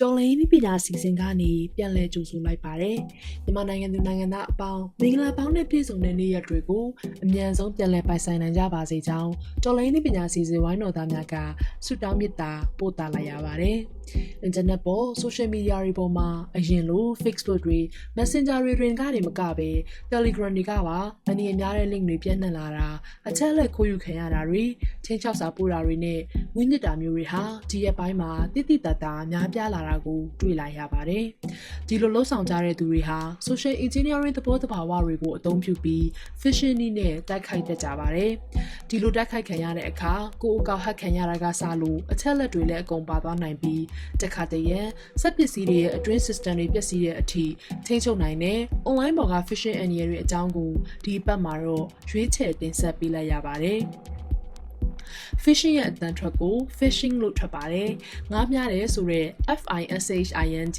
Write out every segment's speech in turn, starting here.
တော်လိုင်းပညာစီစဉ်ကနေပြန်လည်ကြိုဆိုလိုက်ပါတယ်။မြန်မာနိုင်ငံသူနိုင်ငံသားအပေါင်းမင်္ဂလာပေါင်းနဲ့ပြည့်စုံတဲ့နေ့ရက်တွေကိုအမြန်ဆုံးပြန်လည်ပိုင်ဆိုင်နိုင်ကြပါစေကြောင်းတော်လိုင်းပညာစီစဉ်ဝိုင်းတော်သားများကဆုတောင်းမေတ္တာပို့သလိုက်ရပါတယ်။ internet ပေါ် social media တွေပေါ်မှာအရင်လို Facebook တွေ Messenger တွေတွင်ကတွေမကပဲ Telegram တွေကပါအနေအများတဲ့ link တွေပြန့်နှံ့လာတာအချက်လက်ခိုးယူခံရတာတွေချင်းချောက်စာပို့တာတွေနဲ့ဝိညစ်တာမျိုးတွေဟာဒီရက်ပိုင်းမှာတိတိတတ်တာများပြားလာတာကိုတွေ့လာရပါတယ်။ဒီလိုလှုပ်ဆောင်ကြတဲ့သူတွေဟာ social engineering သဘောတဘာဝတွေကိုအသုံးပြုပြီး phishing နည်းနဲ့တိုက်ခိုက်တတ်ကြပါတယ်။ဒီလိုတိုက်ခိုက်ခံရတဲ့အခါကိုယ်အကောက်ဟက်ခံရတာကစလို့အချက်လက်တွေလည်းအကုန်ပါသွားနိုင်ပြီးတခါတည်းရစက်ပစ္စည်းတွေရဲ့အတွင်း system တွေပျက်စီးတဲ့အထိထိန်းချုပ်နိုင်တဲ့ online ပေါ်က phishing အန္တရာယ်တွေအကြောင်းကိုဒီပတ်မှာတော့ရွေးချယ်တင်ဆက်ပေးလိုက်ရပါတယ်။ phishing ရဲ့အတန်ထွက်ကို phishing လို့ထွက်ပါတယ်။ငားများတယ်ဆိုတော့ FISHING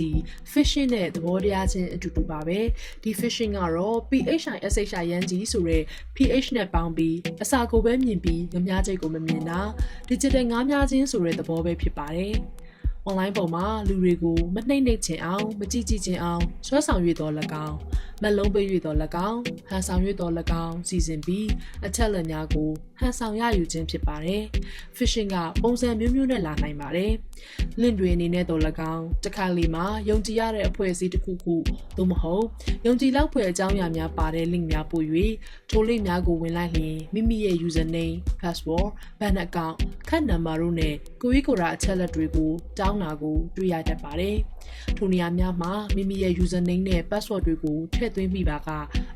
phishing နဲ့သဘောတရားချင်းအတူတူပါပဲ။ဒီ phishing ကတော့ PHISHING ဆိုတဲ့ PH နဲ့ပေါင်းပြီးအစာကိုပဲမြင်ပြီးငမားချိတ်ကိုမမြင်တာ digital ငားများချင်းဆိုတဲ့သဘောပဲဖြစ်ပါတယ်။ online ပေါ်မှာလူတွေကိုမနှိမ့်နှိမ့်ချင်အောင်မကြည့်ကြည့်ချင်အောင်ဆွဲဆောင်ရွေတော်၎င်း မလုံးပေး၍တော်၎င်းဟန်ဆောင်၍တော်၎င်းစီစဉ်ပြီးအချက်လက်များကိုဟန်ဆောင်ရယူခြင်းဖြစ်ပါတယ်။ phishing ကပုံစံမျိုးမျိုးနဲ့လာနိုင်ပါတယ်။ link တွေအနေနဲ့တော်၎င်းတစ်ခါလေမှာယုံကြည်ရတဲ့အဖွဲ့အစည်းတစ်ခုခုသို့မဟုတ်ယုံကြည်လောက်ဖွယ်အကြောင်းအရာများပါတဲ့ link များပို့၍ထို link များကိုဝင်လိုက်လျင်မိမိရဲ့ username, password, bank account, ခန့်နံပါတ်တို့နဲ့ကိုယ်ရေးကိုယ်တာအချက်လက်တွေကိုတောင်းတာကိုတွေ့ရတတ်ပါတယ်။ထိုနေရာများမှာမိမိရဲ့ username နဲ့ password တွေကိုထည့်သွင်းမိပါက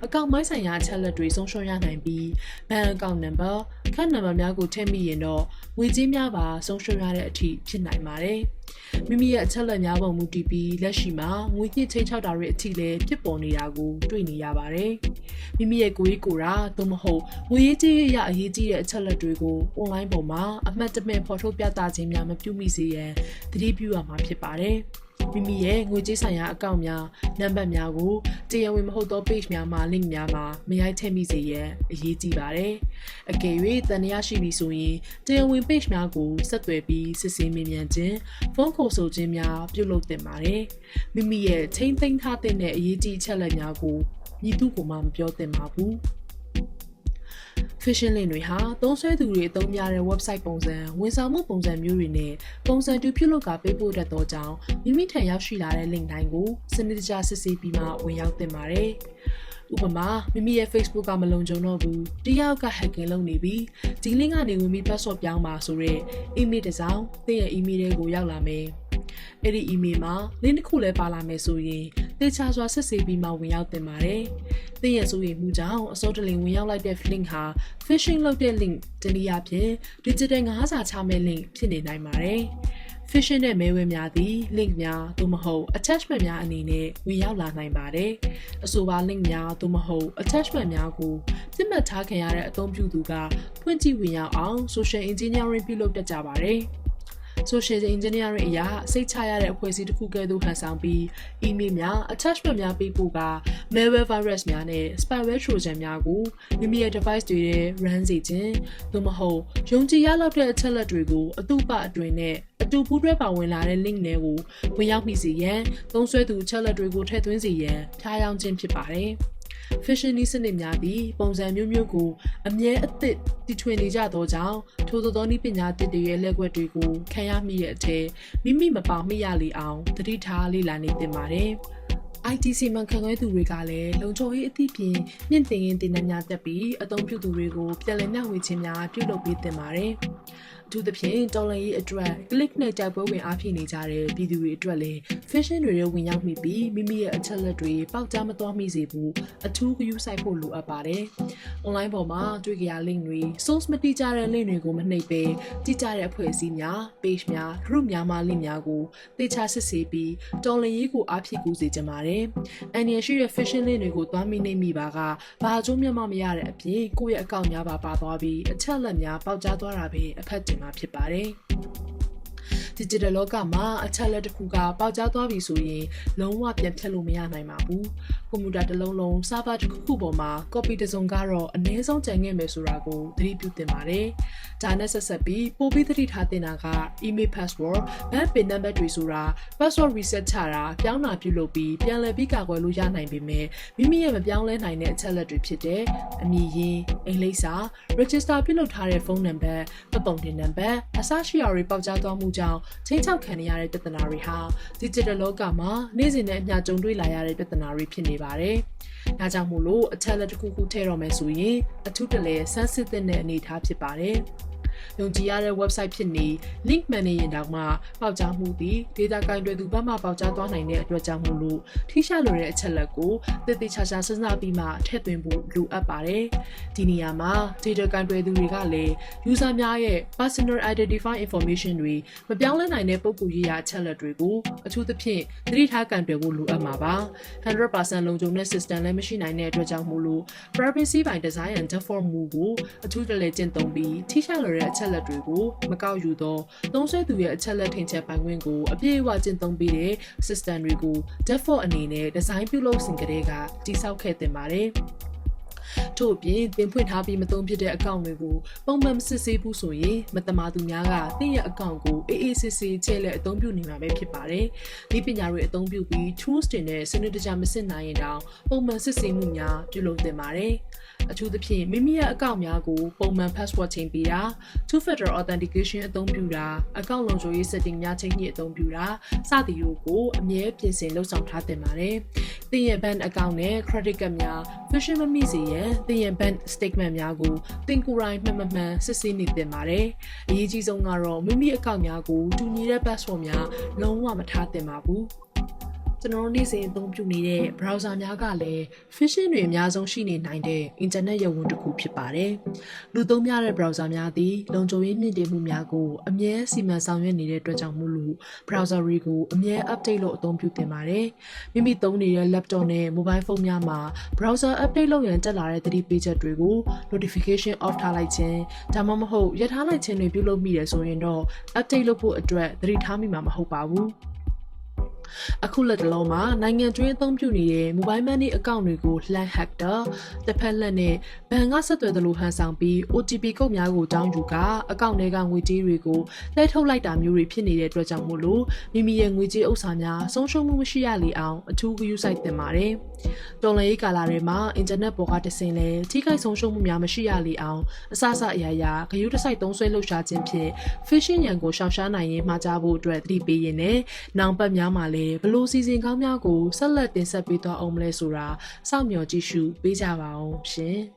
အကောင့်မိုင်းဆိုင်ရာအချက်လက်တွေဆုံးရှုံးရနိုင်ပြီး bank account number ခန့်နံပါတ်များကိုထည့်မိရင်တော့ငွေကြေးများပါဆုံးရှုံးရတဲ့အထိဖြစ်နိုင်ပါတယ်။မိမိရဲ့အချက်လက်များပုံမူတည်ပြီးလက်ရှိမှာငွေညှစ်ချင်းချောက်တာတွေအထိလည်းဖြစ်ပေါ်နေတာကိုတွေ့နေရပါတယ်။မိမိရဲ့ကိုယ်ရေးကိုယ်တာသို့မဟုတ်ငွေရေးကြေးရအရေးကြီးတဲ့အချက်လက်တွေကို online ပေါ်မှာအမှတ်တမဲ့ဖော်ထုတ်ပြသခြင်းများမပြုမိစေရန်သတိပြုရမှာဖြစ်ပါတယ်။ မိမိရဲ့ငွေကြေးဆိုင်ရာအကောင့်များနံပါတ်များကိုတရားဝင်မဟုတ်သော page များမှာ link များမှာမရိုက်ထည့်မိစေရန်အရေးကြီးပါတယ်။အကယ်၍တန်ရာရှိပြီဆိုရင်တရားဝင် page များကိုဆက်သွယ်ပြီးစစ်ဆေးမြင်မြန်ခြင်းဖုန်းခေါ်ဆိုခြင်းများပြုလုပ်သင့်ပါတယ်။မိမိရဲ့ချိန်သိမ်းထားတဲ့အရေးကြီးအချက်လက်များကိုမြည်သူကိုမှမပြောသင့်ပါဘူး။ phishing link တွေဟာသုံးစွဲသူတွေအသုံးများတဲ့ website ပုံစံဝန်ဆောင်မှုပုံစံမျိုးတွေနဲ့ပုံစံတူပြုလုပ်ကပေးပို့တတ်သောကြောင့်မိမိထံရောက်ရှိလာတဲ့ link တိုင်းကိုစနစ်တကျစစ်ဆေးပြီးမှဝင်ရောက်သင့်ပါတယ်။ဥပမာမိမိရဲ့ Facebook ကမလုံခြုံတော့ဘူးတယောက်က hacking လုပ်နေပြီးဒီ link ကနေဝင်ပြီး password ပြောင်းပါဆိုတော့ email တစ်စောင်သင်ရဲ့ email တွေကိုရောက်လာမယ်အဲ့ဒီ email မှာ link တစ်ခုလည်းပါလာမယ်ဆိုရင် တေချာစွာဆက်ဆေးပြီးမှဝင်ရောက်တင်ပါတယ်။သင်ရဲ့ဆိုရင်မှုကြောင့်အစောတလင်ဝင်ရောက်လိုက်တဲ့ link ဟာ phishing လုပ်တဲ့ link တနည်းအားဖြင့် digital ငါးစာချမဲ့ link ဖြစ်နေနိုင်ပါတယ်။ phishing နဲ့မဲဝဲများသည် link များသို့မဟုတ် attachment များအနေနဲ့ဝင်ရောက်လာနိုင်ပါတယ်။အဆိုပါ link များသို့မဟုတ် attachment များကိုပြစ်မှတ်ထားခံရတဲ့အသုံးပြုသူကဖွင့်ကြည့်ဝင်ရောက်အောင် social engineering ပြုလုပ်တတ်ကြပါတယ်။ social engineering အရာစိတ်ချရတဲ့အဖွဲ့အစည်းတစ်ခုကဲ့သို့ဟန်ဆောင်ပြီး email များ attachment များပေးပို့က malware virus များနဲ့ spyware trojan များကိုမိမိရဲ့ device တွေထဲ run စေခြင်းသို့မဟုတ်ယုံကြည်ရလောက်တဲ့အချက်လက်တွေကိုအတုပအတွင်နဲ့အတူပူးတွဲပါဝင်လာတဲ့ link တွေကိုဝင်ရောက်မိစေရန်သုံးစွဲသူအချက်လက်တွေကိုထည့်သွင်းစေရန်ဖျားယောင်းခြင်းဖြစ်ပါတယ်။ fashion နည်းစနစ်များသည်ပုံစံမျိုးမျိုးကိုအမြဲအသစ်တည်ထွင်နေကြသောကြောင့်ထိုသောသောနည်းပညာတစ်တွေရဲ့လက်ွက်တွေကိုခံရမိတဲ့အထက်မိမိမပေါမိရလေအောင်တတိထားလေ့လာနေသင့်ပါတယ်။ ITC မှခံခွဲသူတွေကလည်းလုံခြုံရေးအသည့်ပြင်မြင့်တင်ရင်တင်နများတက်ပြီးအသုံးပြုသူတွေကိုပြန်လည်မျှဝေခြင်းများပြုလုပ်ပေးသင့်ပါတယ်။အ ထူးသဖြင့်တော်လန်ရေးအတွက် click နဲ့တိုက်ပွဲဝင်အားဖြည့်နေကြတဲ့ပြည်သူတွေအတွက်လည်း fashion တွေရဲ့ဝင်ရောက်မိပြီးမိမိရဲ့အချက်လက်တွေပေါက်ကြားမသွားမိစေဘူးအထူးဂရုစိုက်ဖို့လိုအပ်ပါတယ်။ online ပေါ်မှာတွေ့ကြရ link တွေ source မတိကျတဲ့ link တွေကိုမနှိပ်ပဲတိကျတဲ့အဖွဲ့အစည်းများ page များ group များမှ link များကိုသေချာစစ်ဆေးပြီးတော်လန်ရေးကိုအားဖြည့်ကူစေချင်ပါတယ်။ annual ရှိတဲ့ fashion link တွေကိုသွားမိနေမိပါကဘာအကျိုးမျှမမရတဲ့အပြင်ကိုယ့်ရဲ့အကောင့်များပါပါသွားပြီးအချက်လက်များပေါက်ကြားသွားတာပဲအဖက်တင်မှာဖြစ်ပါတယ်။ digital လောကမှာအချက်လက်တစ်ခုကပေါက်ကြားသွားပြီဆိုရင်လုံးဝပြန်ဖြတ်လို့မရနိုင်ပါဘူးကွန်ပျူတာတစ်လုံးလုံး server တစ်ခုခုပေါ်မှာ copy တစ်စုံကတော့အနည်းဆုံးကျန်ခဲ့မယ်ဆိုတာကိုသတိပြုသင့်ပါတယ်ဒါနဲ့ဆက်ဆက်ပြီးပို့ပြီးသတိထားသင့်တာက email password bank pin number တွေဆိုတာ password reset ချတာပြောင်းတာပြုလုပ်ပြီးပြန်လည်ပြီးကာကွယ်လို့ရနိုင်ပေမဲ့မိမိရဲ့မပြောင်းလဲနိုင်တဲ့အချက်လက်တွေဖြစ်တဲ့အမည်ရင်းအိမ်လိပ်စာ register ပြုလုပ်ထားတဲ့ဖုန်းနံပါတ်ပတ်ပုံတင်နံပါတ်အစရှိရာတွေပေါက်ကြားသွားမှုကြောင့်ချိန်ချောက်ခံရတဲ့ပြဿနာတွေဟာ digital လောကမှာနေ့စဉ်နဲ့အမျှကြုံတွေ့လာရတဲ့ပြဿနာတွေဖြစ်နေပါတယ်။ဒါကြောင့်မို့လို့အချက်လက်တစ်ခုခုထည့်တော့မယ်ဆိုရင်အထူးတလဲဆန်းစစ်တဲ့အနေအထားဖြစ်ပါတယ်။ ယုံကြည်ရတဲ့ website ဖြစ်နေ link မှန်နေရင်တောင်မှပေါက်ကြားမှုသည် data ကင်တွယ်သူဘက်မှပေါက်ကြားသွားနိုင်တဲ့အတွက်ကြောင့်မို့လို့ထိရှလိုတဲ့အချက်လက်ကိုတည်တည်ချာချာစဉ်းစားပြီးမှထည့်သွင်းဖို့လိုအပ်ပါတယ်။ဒီနေရာမှာ data ကင်တွယ်သူတွေကလည်း user များရဲ့ personal identify information တွေမပြောင်းလဲနိုင်တဲ့ပုံကူရေးရာအချက်လက်တွေကိုအထူးသဖြင့်သတိထားကင်တွယ်ဖို့လိုအပ်မှာပါ100%လုံခြုံတဲ့ system လည်းမရှိနိုင်တဲ့အတွက်ကြောင့်မို့လို့ privacy by design and default မူကိုအထူးတလဲကျင့်သုံးပြီးထိရှလိုတဲ့အချက်လက်တွေကိုမကောက်ယူသောသုံးဆွဲသူရဲ့အချက်လက်ထင်ချက်ပိုင်ခွင့်ကိုအပြည့်အဝကျင့်သုံးပြီးတဲ့ system တွေကို default အနေနဲ့ design ပြုလုပ်စဉ်ကတည်းကတည်ဆောက်ခဲ့တင်ပါတယ်ထို့အပြင်တင်ဖွင့်ထားပြီးမသုံးဖြစ်တဲ့အကောင့်တွေကိုပုံမှန်မစစ်ဆေးဘူးဆိုရင်မတမာသူများကတင့်ရဲ့အကောင့်ကိုအေးအေးဆေးဆေးချဲ့လက်အသုံးပြုနေမှာပဲဖြစ်ပါတယ်။ဒီပညာတွေအသုံးပြုပြီး tools တွေနဲ့စနစ်တကျမစစ်နိုင်ရင်တောင်ပုံမှန်စစ်ဆေးမှုများပြုလုပ်သင့်ပါတယ်။အထူးသဖြင့်မိမိရဲ့အကောင့်များကိုပုံမှန် password ချိန်ပေးတာ two factor authentication အသုံးပြုတာ အကောင့်လုံခြုံရေး setting များချိန်ညှိအသုံးပြုတာစသည်တို့ကိုအမြဲပြင်ဆင်လှုပ်ဆောင်ထားသင့်ပါတယ်။သင်ရဲ့ bank account နဲ့ credit card များ phishing မမိစေရန်သင်ရဲ့ bank statement များကိုသင်ကိုယ်တိုင်မှန်မှန်စစ်ဆေးနေသင့်ပါတယ်။အရေးကြီးဆုံးကတော့မိမိအကောင့်များကိုတူညီတဲ့ password များလုံးဝမထားသင့်ပါဘူး။ ကျွန်တော်တို့နေ့စဉ်အသုံးပြုနေတဲ့ browser များကလည်း phishing တွေအများဆုံးရှိနေနိုင်တဲ့ internet ရုံဝန်တစ်ခုဖြစ်ပါတယ်။လူသုံးများတဲ့ browser များသည်လုံခြုံရေးမြင့်တင်မှုများကိုအမြဲစီမံဆောင်ရွက်နေတဲ့အတွက်ကြောင့်မို့လို့ browser တွေကိုအမြဲ update လုပ်အသုံးပြုသင့်ပါတယ်။မိမိသုံးနေတဲ့ laptop နဲ့ mobile phone များမှာ browser update လုပ်ရန်တက်လာတဲ့သတိပေးချက်တွေကို notification off ထားလိုက်ခြင်းဒါမှမဟုတ်ရပ်ထားလိုက်ခြင်းတွေပြုလုပ်မိတယ်ဆိုရင်တော့ update လုပ်ဖို့အတွက်သတိထားမိမှာမဟုတ်ပါဘူး။ အခုလက်တလုံးမှာနိုင်ငံတွင်းအသုံးပြုနေတဲ့ mobile money အကောင့်တွေကိုလှမ်း hack တာတစ်ဖက်လက်နဲ့ဘဏ်ကဆက်သွယ်သလိုဟန်ဆောင်ပြီး OTP ကုတ်များကိုတောင်းယူကအကောင့်တွေကငွေကြေးတွေကိုလှည့်ထုတ်လိုက်တာမျိုးတွေဖြစ်နေတဲ့အတွက်ကြောင့်မို့လို့မိမိရဲ့ငွေကြေးဥစ္စာများဆုံးရှုံးမှုမရှိရလေအောင်အထူးဂရုစိုက်သင့်ပါတယ်။တော်လည်ရေးကာလတွေမှာအင်တာနက်ပေါ်ကတဆင်လဲထိခိုက်ဆုံးရှုံးမှုများမရှိရလေအောင်အစအစအရာရာဂရုတစိုက်သုံးဆွဲလှုပ်ရှားခြင်းဖြင့် phishing ရန်ကိုရှောင်ရှားနိုင်ရင်မှာကြားဖို့အတွက်သတိပေးရင်းနဲ့နောင်ပတ်များမှာလည်းဘလို့စီစဉ်ကောင်းများကိုဆက်လက်တင်ဆက်ပေးသွားအောင်မလဲဆိုတာစောင့်မျှော်ကြည့်ရှုပေးကြပါအောင်ရှင်။